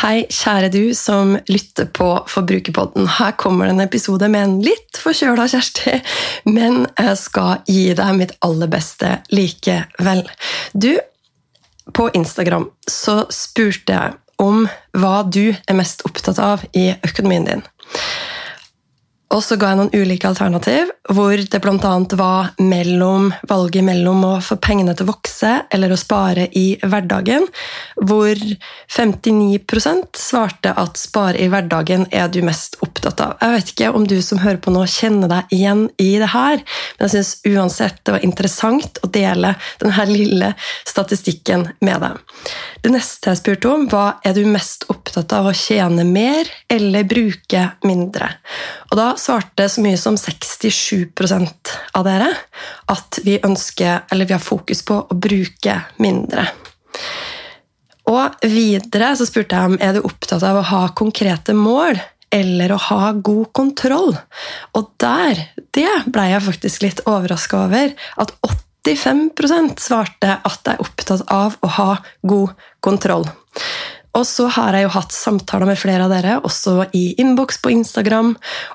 Hei, kjære du som lytter på Forbrukerpodden. Her kommer det en episode med en litt forkjøla Kjersti, men jeg skal gi deg mitt aller beste likevel. Du, på Instagram så spurte jeg om hva du er mest opptatt av i økonomien din. Og så ga jeg noen ulike alternativ, hvor det bl.a. var mellom valget mellom å få pengene til å vokse eller å spare i hverdagen, hvor 59% svarte at spare i hverdagen er du mest opptatt av. Jeg vet ikke om du som hører på nå, kjenner deg igjen i det her, men jeg syns uansett det var interessant å dele denne lille statistikken med deg. Det neste jeg spurte om, var er du mest opptatt av å tjene mer eller bruke mindre. Og da svarte så mye som 67% av dere at vi ønsker, eller vi har fokus på å bruke mindre. Og videre så spurte jeg om er du opptatt av å ha konkrete mål eller å ha god kontroll. Og der det ble jeg faktisk litt overraska over. At 85% svarte at de er opptatt av å ha god kontroll. Og så har jeg jo hatt samtaler med flere av dere, også i innboks på Instagram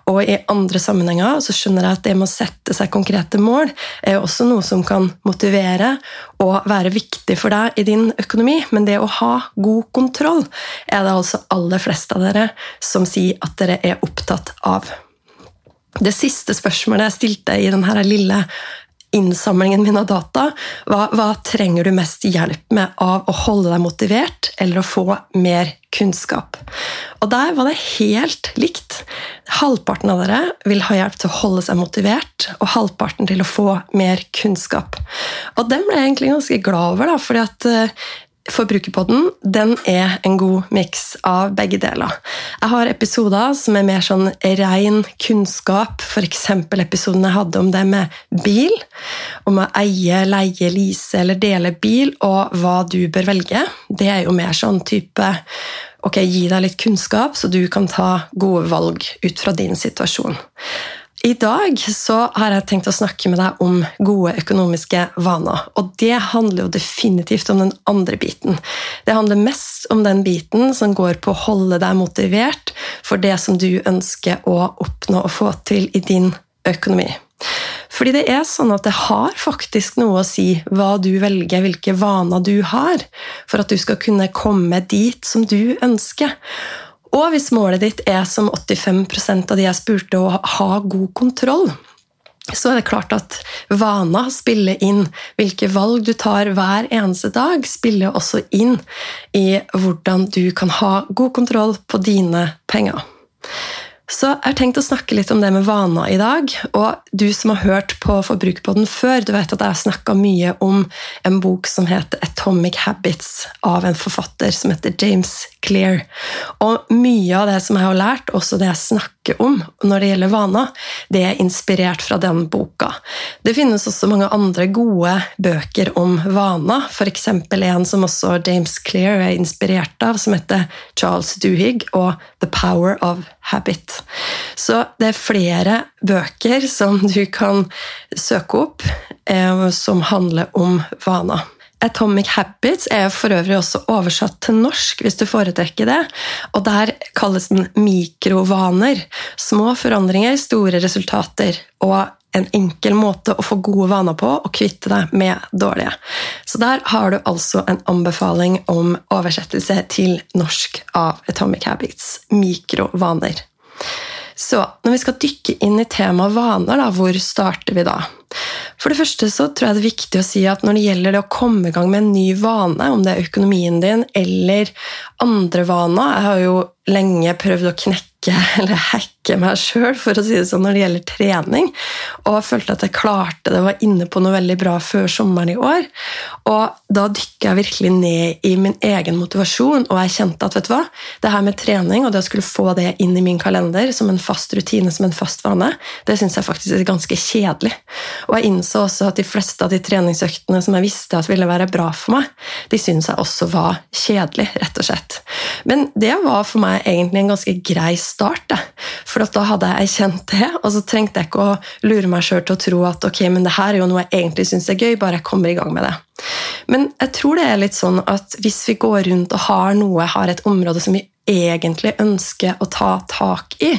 og i andre sammenhenger. Så skjønner jeg at det med å sette seg konkrete mål er jo også noe som kan motivere og være viktig for deg i din økonomi. Men det å ha god kontroll er det altså aller fleste av dere som sier at dere er opptatt av. Det siste spørsmålet jeg stilte i denne lille innsamlingen min av data. Hva, hva, trenger du mest hjelp med av å holde deg motivert eller å få mer kunnskap? Og der var det helt likt. Halvparten av dere vil ha hjelp til å holde seg motivert, og halvparten til å få mer kunnskap. Og den ble jeg egentlig ganske glad over, da, fordi at eh, Forbrukerpodden den er en god miks av begge deler. Jeg har episoder som er mer sånn ren kunnskap, f.eks. episoden jeg hadde om det med bil. Om å eie, leie, lease eller dele bil, og hva du bør velge. Det er jo mer sånn type ok, gi deg litt kunnskap, så du kan ta gode valg ut fra din situasjon. I dag så har jeg tenkt å snakke med deg om gode økonomiske vaner. Og det handler jo definitivt om den andre biten. Det handler mest om den biten som går på å holde deg motivert for det som du ønsker å oppnå og få til i din økonomi. Fordi det er sånn at det har faktisk noe å si hva du velger, hvilke vaner du har, for at du skal kunne komme dit som du ønsker. Og hvis målet ditt er som 85% av de jeg spurte, å ha god kontroll, så er det klart at vaner spiller inn. Hvilke valg du tar hver eneste dag, spiller også inn i hvordan du kan ha god kontroll på dine penger. Så jeg har tenkt å snakke litt om det med vaner i dag. Og du som har hørt på Forbrukerpodden før, du vet at jeg har snakka mye om en bok som heter Atomic Habits, av en forfatter som heter James Clear. Og mye av det som jeg har lært, også det jeg snakker om når det gjelder vaner, det er inspirert fra den boka. Det finnes også mange andre gode bøker om vaner, f.eks. en som også James Clear er inspirert av, som heter Charles Duhigg og The Power of Habit. Så det er flere bøker som du kan søke opp, eh, som handler om vaner. Atomic Habits er for øvrig også oversatt til norsk, hvis du foretrekker det. Og der kalles den mikrovaner. Små forandringer, store resultater. Og en enkel måte å få gode vaner på og kvitte deg med dårlige. Så der har du altså en anbefaling om oversettelse til norsk av Atomic Habits. Mikrovaner. Så når vi skal dykke inn i temaet vaner, da, hvor starter vi da? For det første så tror jeg det er viktig å si at når det gjelder det å komme i gang med en ny vane, om det er økonomien din eller andre vaner Jeg har jo lenge prøvd å knekke eller hacke meg sjøl, for å si det sånn, når det gjelder trening. Og følte at jeg klarte det, var inne på noe veldig bra før sommeren i år. Og da dykka jeg virkelig ned i min egen motivasjon, og jeg kjente at vet du hva, det her med trening og det å skulle få det inn i min kalender som en fast rutine, som en fast vane, det syns jeg faktisk er ganske kjedelig. Og jeg innså også at de fleste av de treningsøktene som jeg visste at ville være bra for meg, de syns jeg også var kjedelig, rett og slett. Men det var for meg egentlig en ganske grei start, Da. for da hadde jeg kjent det, og så trengte jeg ikke å lure meg sjøl til å tro at ok, men det her er jo noe jeg egentlig syns er gøy, bare jeg kommer i gang med det. Men jeg tror det er litt sånn at hvis vi går rundt og har noe, har et område som vi egentlig ønsker å ta tak i,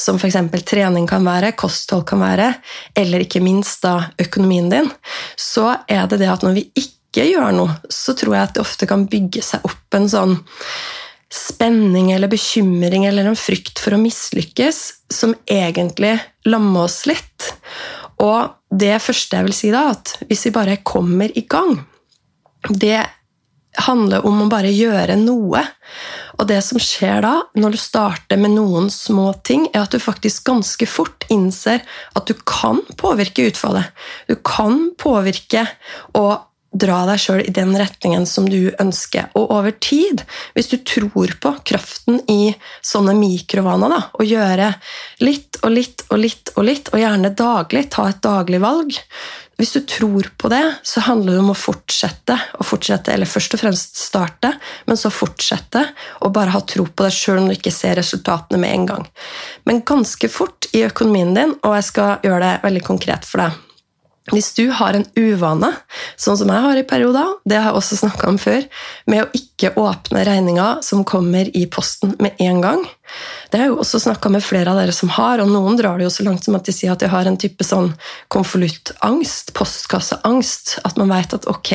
som f.eks. trening kan være, kosthold kan være, eller ikke minst da økonomien din, så er det det at når vi ikke gjør noe, så tror jeg at det ofte kan bygge seg opp en sånn spenning eller bekymring eller en frykt for å mislykkes som egentlig lammer oss litt. Og det første jeg vil si da, at hvis vi bare kommer i gang Det handler om å bare gjøre noe. Og det som skjer da, når du starter med noen små ting, er at du faktisk ganske fort innser at du kan påvirke utfallet. Du kan påvirke og dra deg sjøl i den retningen som du ønsker. Og over tid, hvis du tror på kraften i sånne mikrovaner, da, å gjøre litt og litt og litt og litt, og gjerne daglig, ta et daglig valg Hvis du tror på det, så handler det om å fortsette, og fortsette, eller først og fremst starte, men så fortsette, og bare ha tro på det sjøl om du ikke ser resultatene med en gang. Men ganske fort i økonomien din, og jeg skal gjøre det veldig konkret for deg hvis du har en uvane, sånn som jeg har i perioder, det har jeg også snakka om før, med å ikke åpne regninger som kommer i posten med en gang Det har jeg jo også snakka med flere av dere som har, og noen drar det jo så langt som at de sier at de har en type sånn konvoluttangst, postkasseangst. At man vet at ok,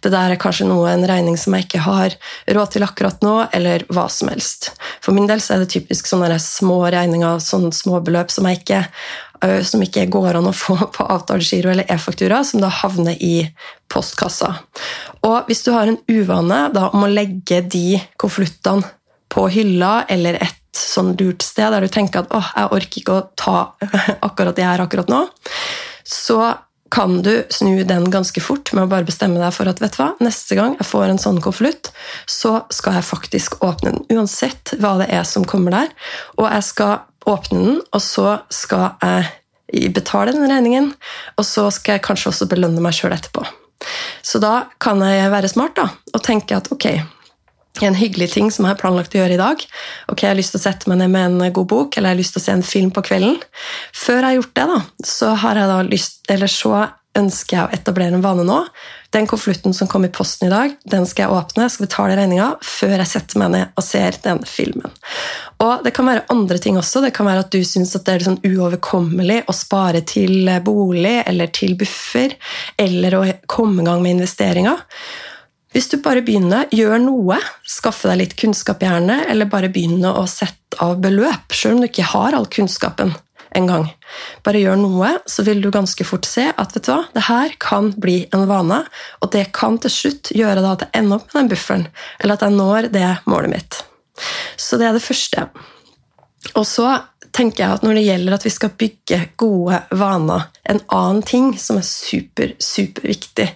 det der er kanskje noe, en regning som jeg ikke har råd til akkurat nå, eller hva som helst. For min del så er det typisk sånne små regninger, sånne småbeløp som jeg ikke som ikke går an å få på avtalegiro eller e-faktura, som da havner i postkassa. Og hvis du har en uvane da, om å legge de konvoluttene på hylla eller et sånn lurt sted der du tenker at åh, jeg orker ikke å ta akkurat det her akkurat nå, så kan du snu den ganske fort med å bare bestemme deg for at vet du hva, neste gang jeg får en sånn konvolutt, så skal jeg faktisk åpne den, uansett hva det er som kommer der. Og jeg skal åpne den, og så skal jeg betale den regningen, og så skal jeg kanskje også belønne meg sjøl etterpå. Så da kan jeg være smart da, og tenke at ok, en hyggelig ting som jeg har planlagt å gjøre i dag. Ok, Jeg har lyst til å sette meg ned med en god bok eller jeg har lyst til å se en film på kvelden. Før jeg har gjort det, da, så har jeg da lyst, eller så ønsker jeg å etablere en vane nå. Den konvolutten som kom i posten i dag, den skal jeg åpne, jeg skal betale regninga før jeg setter meg ned og ser den filmen. Og Det kan være andre ting også. Det kan være at du syns det er sånn uoverkommelig å spare til bolig eller til buffer, eller å komme i gang med investeringer. Hvis du bare begynner, gjør noe, skaffe deg litt kunnskap gjerne, eller bare begynne å sette av beløp, selv om du ikke har all kunnskapen en gang. Bare gjør noe, så vil du ganske fort se at vet du hva, det her kan bli en vane, og det kan til slutt gjøre at jeg ender opp med den bufferen, eller at jeg når det målet mitt. Så det er det første. Og så tenker jeg at når det gjelder at vi skal bygge gode vaner, en annen ting som er super, superviktig,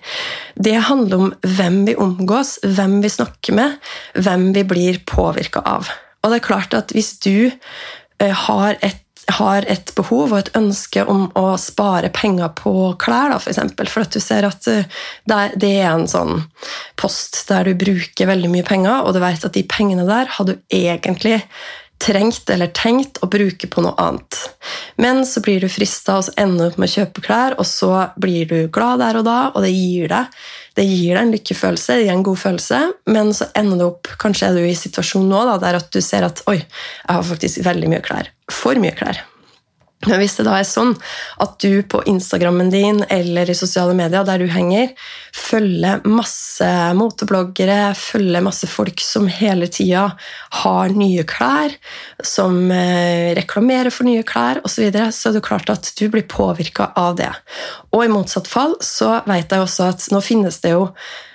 det handler om hvem vi omgås, hvem vi snakker med, hvem vi blir påvirka av. Og det er klart at hvis du eh, har et har et behov og et ønske om å spare penger på klær, da, for, eksempel, for at du ser at eh, det er en sånn post der du bruker veldig mye penger, og du vet at de pengene der har du egentlig trengt eller tenkt å bruke på noe annet. Men så blir du frista og ender opp med å kjøpe klær, og så blir du glad der og da, og det gir deg det gir deg en lykkefølelse, det gir en god følelse, men så ender du opp Kanskje er du i situasjonen nå da, der at du ser at oi, jeg har faktisk veldig mye klær. For mye klær. Men hvis det da er sånn at du på Instagrammen din eller i sosiale medier der du henger, følger masse motebloggere, følger masse folk som hele tida har nye klær, som eh, reklamerer for nye klær osv., så, videre, så er det klart at du blir påvirka av det. Og i motsatt fall så vet jeg også at nå finnes det jo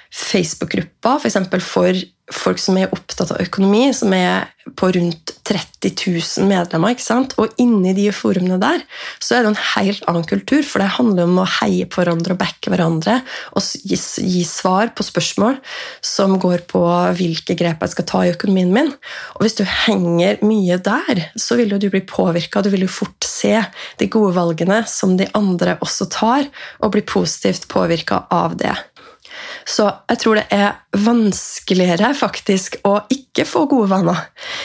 Facebook-grupper. For, for folk som er opptatt av økonomi, som er på rundt 30 000 medlemmer. ikke sant? Og inni de forumene der så er det en helt annen kultur, for det handler om å heie på hverandre og backe hverandre og gi, gi, svar på spørsmål som går på hvilke grep jeg skal ta i økonomien min. Og hvis du henger mye der, så vil jo du bli påvirka. Du vil jo fort se de gode valgene som de andre også tar, og bli positivt påvirka av det. Så jeg tror det er vanskeligere faktisk å ikke få gode vaner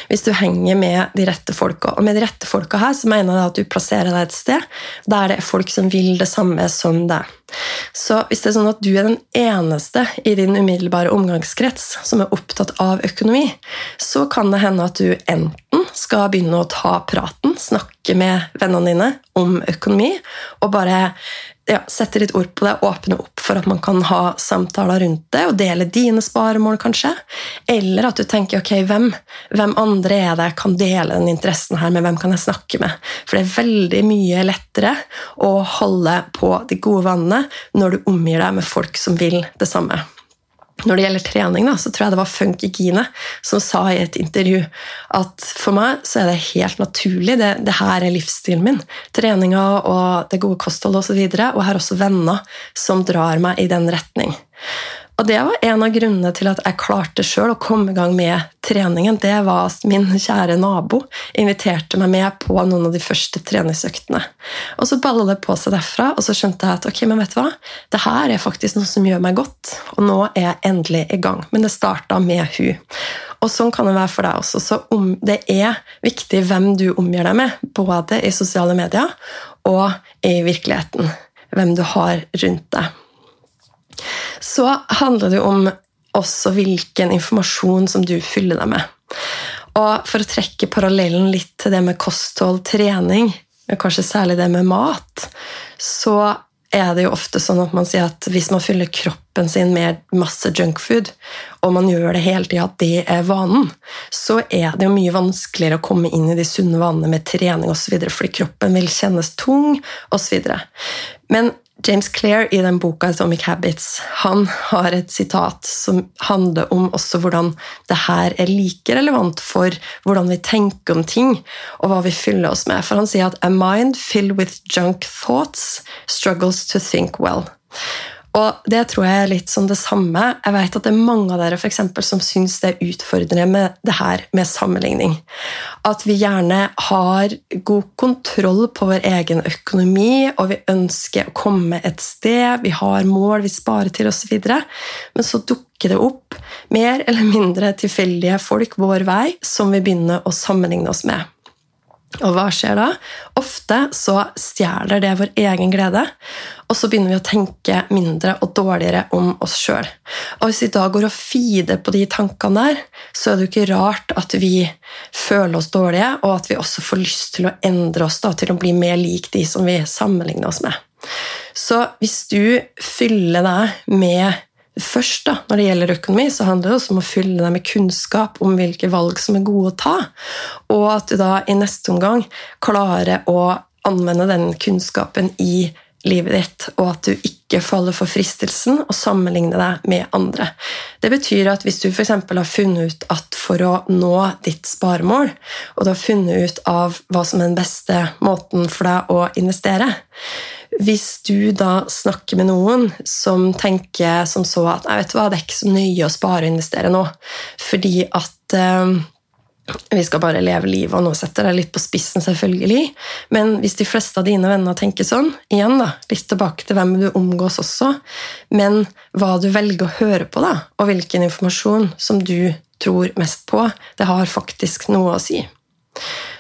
hvis du henger med de rette folka. Og med de rette folka her så mener jeg at du plasserer deg et sted der det er folk som vil det samme som deg. Så hvis det er sånn at du er den eneste i din umiddelbare omgangskrets som er opptatt av økonomi, så kan det hende at du enten skal begynne å ta praten, snakke med vennene dine om økonomi, og bare ja, sette litt ord på det, åpne opp for at man kan ha samtaler rundt det og dele dine sparemål, kanskje. Eller at du tenker ok, hvem, hvem andre er det jeg kan dele den interessen her med? Hvem kan jeg snakke med? For det er veldig mye lettere å holde på de gode vannene når du omgir deg med folk som vil det samme. Når det gjelder trening, da, så tror jeg det var Funky Gine som sa i et intervju at for meg så er det helt naturlig. Det, det her er livsstilen min. Treninga og det gode kostholdet osv. Og, så videre, og jeg har også venner som drar meg i den retning. Og det var en av grunnene til at jeg klarte sjøl å komme i gang med treningen. Det var at min kjære nabo inviterte meg med på noen av de første treningsøktene. Og så balla det på seg derfra, og så skjønte jeg at ok, men vet du hva? det her er faktisk noe som gjør meg godt, og nå er jeg endelig i gang. Men det starta med hun. Og sånn kan det være for deg også. Så om, det er viktig hvem du omgir deg med, både i sosiale medier og i virkeligheten. Hvem du har rundt deg. Så handler det om også hvilken informasjon som du fyller deg med. Og For å trekke parallellen litt til det med kosthold, trening, kanskje særlig det med mat, så er det jo ofte sånn at man sier at hvis man fyller kroppen sin med masse junkfood, og man gjør det hele tida at det er vanen, så er det jo mye vanskeligere å komme inn i de sunne vanene med trening osv., fordi kroppen vil kjennes tung osv. Men James Clair i den boka Atomic Habits han har et sitat som handler om også hvordan det her er like relevant for hvordan vi tenker om ting, og hva vi fyller oss med. For han sier at «A mind filled with junk thoughts struggles to think well». Og det tror jeg er litt som det samme. Jeg vet at det er mange av dere for eksempel, som syns det er utfordrende med det her med sammenligning. At vi gjerne har god kontroll på vår egen økonomi, og vi ønsker å komme et sted, vi har mål vi sparer til osv., men så dukker det opp mer eller mindre tilfeldige folk vår vei som vi begynner å sammenligne oss med. Og hva skjer da? Ofte så stjeler det vår egen glede, og så begynner vi å tenke mindre og dårligere om oss sjøl. Og hvis vi da går og feeder på de tankene der, så er det jo ikke rart at vi føler oss dårlige, og at vi også får lyst til å endre oss da, til å bli mer lik de som vi sammenligner oss med. Så hvis du fyller deg med Først da, Når det gjelder økonomi, så handler det også om å fylle deg med kunnskap om hvilke valg som er gode å ta, og at du da i neste omgang klarer å anvende den kunnskapen i livet ditt, og at du ikke faller for fristelsen å sammenligne deg med andre. Det betyr at hvis du f.eks. har funnet ut at for å nå ditt sparemål, og du har funnet ut av hva som er den beste måten for deg å investere, hvis du da snakker med noen som tenker som så at jeg vet hva, det er ikke så nøye å spare og investere nå, fordi at eh, vi skal bare leve livet, og nå setter jeg litt på spissen, selvfølgelig. Men hvis de fleste av dine venner tenker sånn, igjen da, litt tilbake til hvem du omgås også, men hva du velger å høre på, da, og hvilken informasjon som du tror mest på, det har faktisk noe å si.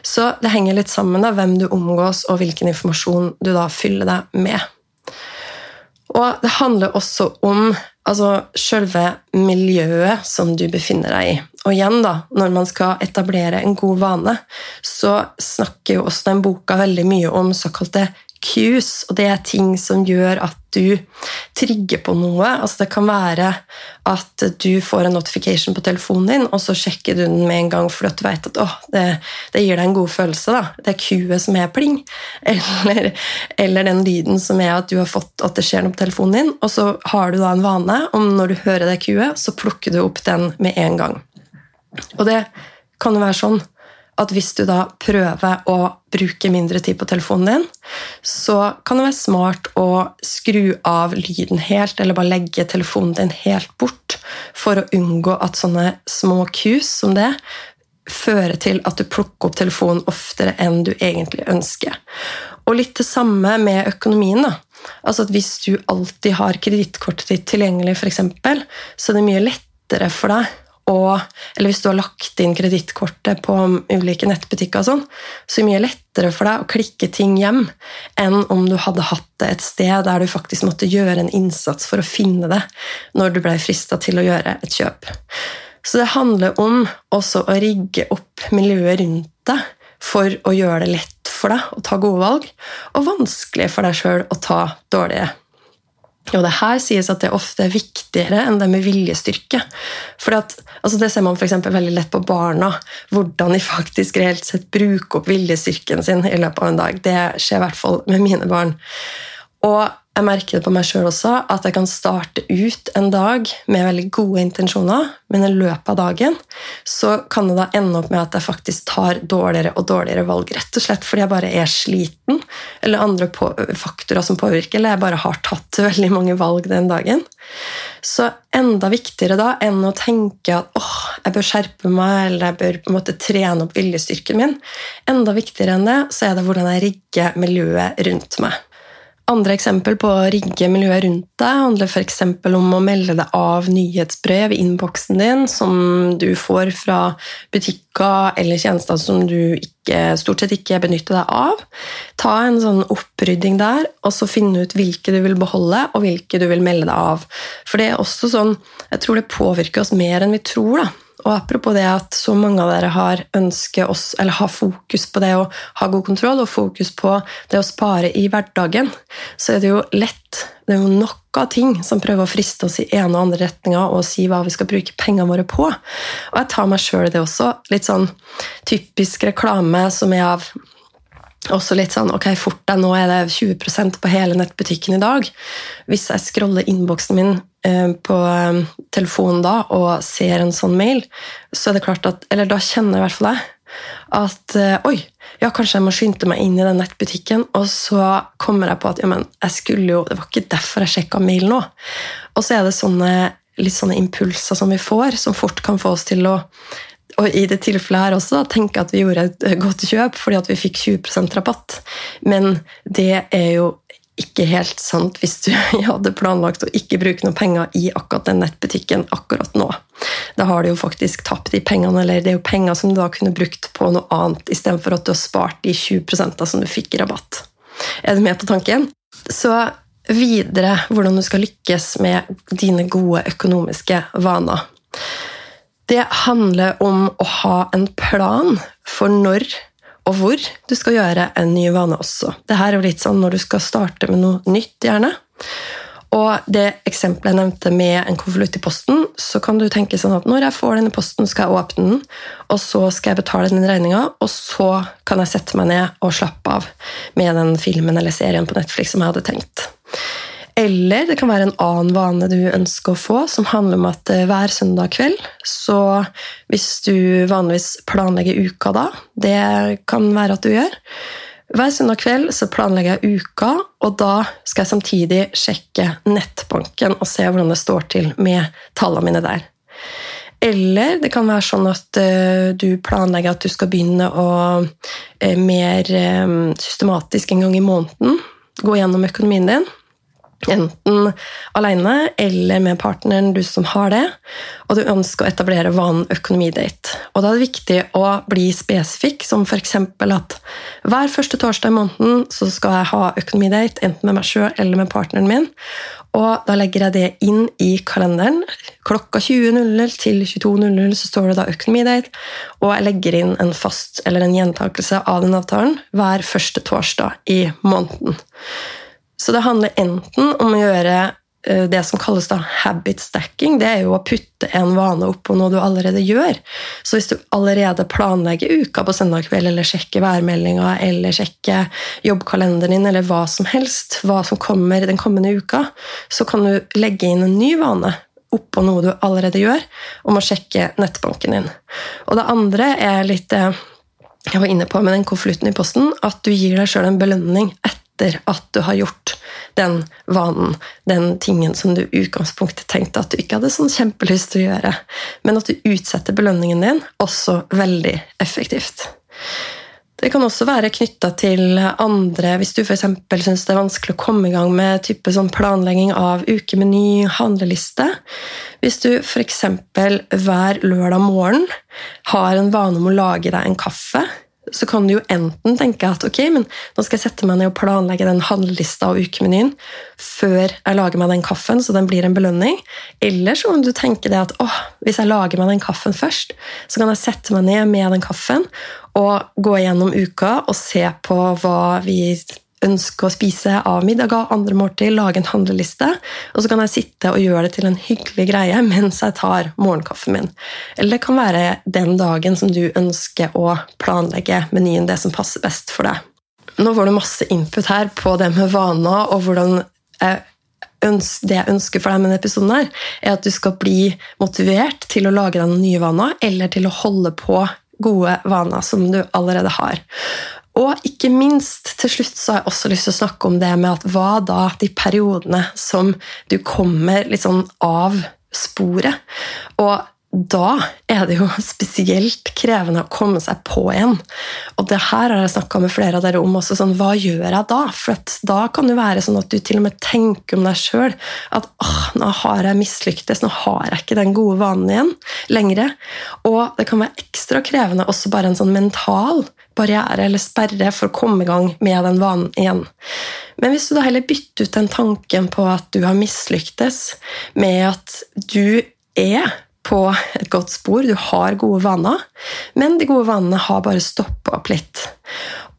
Så det henger litt sammen da, hvem du omgås, og hvilken informasjon du da fyller deg med. Og det handler også om Altså selve miljøet som du befinner deg i. Og igjen, da, når man skal etablere en god vane, så snakker jo også den boka veldig mye om såkalte cues, og det er ting som gjør at du trigger på noe. Altså det kan være at du får en notification på telefonen din, og så sjekker du den med en gang fordi du vet at å, det, det, gir deg en god følelse. Da. Det er cuet som er pling. Eller, eller, den lyden som er at du har fått at det skjer noe på telefonen din, og så har du da en vane om når du hører det cuet, så plukker du opp den med en gang. Og det kan jo være sånn at hvis du da prøver å bruke mindre tid på telefonen din, så kan det være smart å skru av lyden helt, eller bare legge telefonen din helt bort, for å unngå at sånne små kus som det fører til at du plukker opp telefonen oftere enn du egentlig ønsker. Og litt det samme med økonomien. da. Altså at Hvis du alltid har kredittkortet ditt tilgjengelig, for eksempel, så er det mye lettere for deg og, eller hvis du har lagt inn kredittkortet på ulike nettbutikker, og sånn, så er det mye lettere for deg å klikke ting hjem enn om du hadde hatt det et sted der du faktisk måtte gjøre en innsats for å finne det når du ble frista til å gjøre et kjøp. Så det handler om også å rigge opp miljøet rundt deg for å gjøre det lett for deg å ta gode valg, og vanskelig for deg sjøl å ta dårlige og det her sies at det ofte er viktigere enn det med viljestyrke. For at, altså Det ser man for veldig lett på barna. Hvordan de faktisk reelt sett bruker opp viljestyrken sin i løpet av en dag. Det skjer i hvert fall med mine barn. Og jeg merker det på meg sjøl også, at jeg kan starte ut en dag med veldig gode intensjoner, men i løpet av dagen så kan det da ende opp med at jeg faktisk tar dårligere og dårligere valg. Rett og slett fordi jeg bare er sliten, eller andre faktorer som påvirker, eller jeg bare har tatt veldig mange valg den dagen. Så enda viktigere da enn å tenke at åh, jeg bør skjerpe meg, eller jeg bør på en måte trene opp viljestyrken min, enda viktigere enn det, så er det hvordan jeg rigger miljøet rundt meg. Andre eksempel på å rigge miljøet rundt deg handler f.eks. om å melde deg av nyhetsbrev i innboksen din som du får fra butikker eller tjenester som du ikke, stort sett ikke benytter deg av. Ta en sånn opprydding der, og så finne ut hvilke du vil beholde, og hvilke du vil melde deg av. For det er også sånn, jeg tror det påvirker oss mer enn vi tror. da. Og apropos det at så mange av dere har oss, eller har fokus på det å ha god kontroll og fokus på det å spare i hverdagen, så er det jo lett Det er jo nok av ting som prøver å friste oss i ene og andre retninga og si hva vi skal bruke pengene våre på. Og jeg tar meg sjøl i det også. Litt sånn typisk reklame som er av også litt sånn Ok, fort deg, nå er det 20% på hele nettbutikken i dag. Hvis jeg scroller innboksen min på eh, telefonen da og ser en sånn mail, så er det klart at Eller da kjenner i hvert fall jeg at eh, oi, ja, kanskje jeg må skynde meg inn i den nettbutikken. Og så kommer jeg på at ja, men jeg skulle jo, det var ikke derfor jeg sjekka mail nå. Og så er det sånne, litt sånne impulser som vi får, som fort kan få oss til å og i det tilfellet her også da, tenke at vi gjorde et godt kjøp fordi at vi fikk 20% rabatt. Men det er jo ikke helt sant hvis du hadde planlagt å ikke bruke noe penger i akkurat den nettbutikken akkurat nå. Da har du jo faktisk tapt de pengene, eller det er jo penger som du da kunne brukt på noe annet, istedenfor at du har spart de 20% som du fikk i rabatt. Er du med på tanken? Så videre hvordan du skal lykkes med dine gode økonomiske vaner. Det handler om å ha en plan for når og hvor du skal gjøre en ny vane også. Det her er jo litt sånn når du skal starte med noe nytt, gjerne. Og det eksempelet jeg nevnte med en konvolutt i posten, så kan du tenke sånn at når jeg får denne posten, skal jeg åpne den, og så skal jeg betale den regninga, og så kan jeg sette meg ned og slappe av med den filmen eller serien på Netflix som jeg hadde tenkt. Eller det kan være en annen vane du ønsker å få, som handler om at eh, hver søndag kveld Så hvis du vanligvis planlegger uka da, det kan være at du gjør Hver søndag kveld så planlegger jeg uka, og da skal jeg samtidig sjekke nettbanken og se hvordan det står til med tallene mine der. Eller det kan være sånn at uh, du planlegger at du skal begynne å uh, mer systematisk en gang i måneden gå gjennom økonomien din enten alene eller med partneren, du som har det, og du ønsker å etablere vanen økonomidate. Og Da er det viktig å bli spesifikk, som f.eks. at hver første torsdag i måneden så skal jeg ha økonomidate, enten med meg sjøl eller med partneren min. Og Da legger jeg det inn i kalenderen. Klokka 20.00 til 22.00 så står det da økonomidate, og jeg legger inn en fast eller en gjentakelse av den avtalen hver første torsdag i måneden. Så det handler enten om å gjøre eh, det som kalles da habit stacking. Det er jo å putte en vane opp på noe du allerede gjør. Så hvis du allerede planlegger uka på søndag kveld, eller sjekker værmeldinga, eller sjekker jobbkalenderen din, eller hva som helst, hva som kommer den kommende uka, så kan du legge inn en ny vane oppå noe du allerede gjør, om å sjekke nettbanken din. Og det andre er litt eh, jeg var inne på med den konvolutten i posten, at du gir deg sjøl en belønning etter etter at du har gjort den vanen, den tingen som du i utgangspunktet tenkte at du ikke hadde sånn kjempelyst til å gjøre, men at du utsetter belønningen din, også veldig effektivt. Det kan også være knytta til andre Hvis du f.eks. syns det er vanskelig å komme i gang med type sånn planlegging av ukemeny, handleliste Hvis du f.eks. hver lørdag morgen har en vane om å lage deg en kaffe så kan du jo enten tenke at ok, men nå skal jeg sette meg ned og planlegge den handlelista og ukemenyen før jeg lager meg den kaffen, så den blir en belønning. Eller så kan du tenke det at åh, hvis jeg lager meg den kaffen først, så kan jeg sette meg ned med den kaffen og gå gjennom uka og se på hva vi ønsker å spise av middager, andre måltid, lage en handleliste. Og så kan jeg sitte og gjøre det til en hyggelig greie mens jeg tar morgenkaffen min. Eller det kan være den dagen som du ønsker å planlegge menyen, det som passer best for deg. Nå får du masse input her på det med vaner og hvordan jeg det jeg ønsker for deg med denne episoden, her, er at du skal bli motivert til å lage deg noen nye vaner, eller til å holde på gode vaner som du allerede har. Og ikke minst, til slutt så har jeg også lyst til å snakke om det med at hva da de periodene som du kommer litt sånn av sporet. Og da er det jo spesielt krevende å komme seg på igjen. Og det her har jeg snakka med flere av dere om også. sånn, Hva gjør jeg da? For da kan det være sånn at du til og med tenker om deg sjøl at oh, nå har jeg mislyktes, nå har jeg ikke den gode vanen igjen lenger. Og det kan være ekstra krevende også bare en sånn mental barriere eller sperre for å komme i gang med den vanen igjen. Men hvis du da heller bytter ut den tanken på at du har mislyktes med at du er på et godt spor, du har gode vaner, men de gode vanene har bare stoppa opp litt.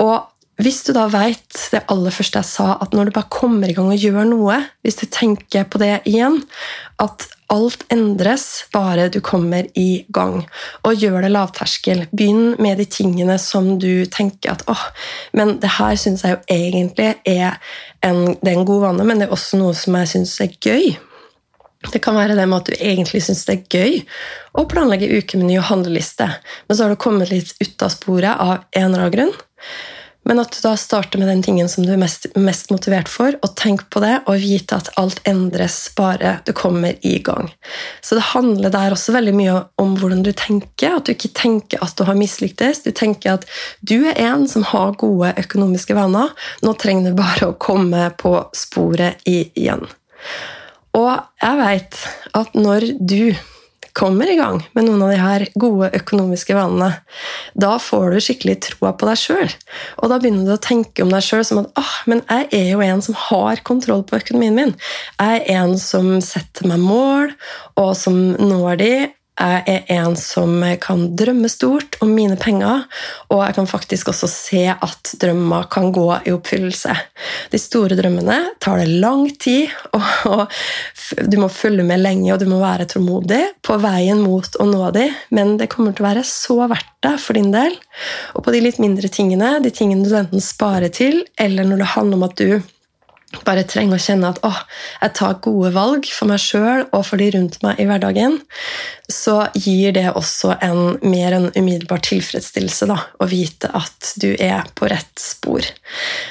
Og hvis du da veit det aller første jeg sa, at når du bare kommer i gang og gjør noe, hvis du tenker på det igjen, at alt endres bare du kommer i gang. Og gjør det lavterskel. Begynn med de tingene som du tenker at åh, men det her syns jeg jo egentlig er en, det er en god vane, men det er også noe som jeg syns er gøy. Det kan være det med at du egentlig syns det er gøy å planlegge ukemeny og handleliste, men så har du kommet litt ut av sporet av en eller annen grunn. Men at du da starter med den tingen som du er mest, mest, motivert for, og tenk på det, og vite at alt endres bare du kommer i gang. Så det handler der også veldig mye om hvordan du tenker. At du ikke tenker at du har mislyktes. Du tenker at du er en som har gode økonomiske vaner. Nå trenger du bare å komme på sporet igjen. Og jeg veit at når du kommer i gang med noen av de her gode økonomiske vanene, da får du skikkelig troa på deg sjøl. Og da begynner du å tenke om deg sjøl som at ah, men jeg er jo en som har kontroll på økonomien min. Jeg er en som setter meg mål, og som når de, jeg er en som kan drømme stort om mine penger, og jeg kan faktisk også se at drømmer kan gå i oppfyllelse. De store drømmene tar det lang tid, og du må følge med lenge og du må være tålmodig på veien mot å nå dem, men det kommer til å være så verdt det for din del. Og på de litt mindre tingene, de tingene du enten sparer til, eller når det handler om at du bare trenger å kjenne at åh, jeg tar gode valg for meg sjøl og for de rundt meg i hverdagen, så gir det også en mer enn umiddelbar tilfredsstillelse da, å vite at du er på rett spor.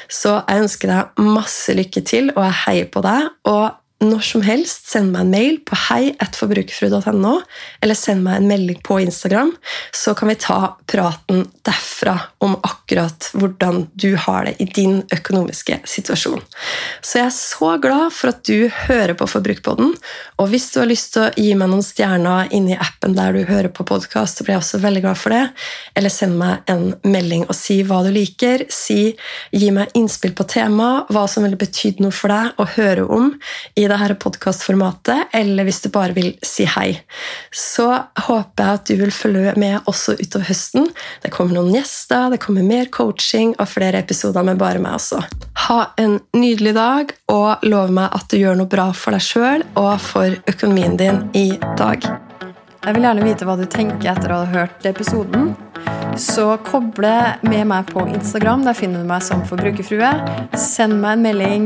Så jeg ønsker deg masse lykke til, og jeg heier på deg. og når som helst, send meg en mail på hei.forbrukerfrue.no, eller send meg en melding på Instagram, så kan vi ta praten derfra om akkurat hvordan du har det i din økonomiske situasjon. Så jeg er så glad for at du hører på Forbrukerpodden. Og hvis du har lyst til å gi meg noen stjerner inni appen der du hører på podkast, blir jeg også veldig glad for det. Eller send meg en melding og si hva du liker. Si, gi meg innspill på tema, hva som ville betydd noe for deg å høre om i dette podkastformatet, eller hvis du bare vil si hei. Så håper jeg at du vil følge med også utover høsten. Det kommer noen gjester, det kommer mer coaching og flere episoder med bare meg også. Ha en nydelig dag, og lov meg at du gjør noe bra for deg sjøl og for økonomien din i dag. Jeg vil gjerne vite hva du tenker etter å ha hørt episoden. Så koble med meg på Instagram. Der finner du meg som forbrukerfrue. Send meg en melding.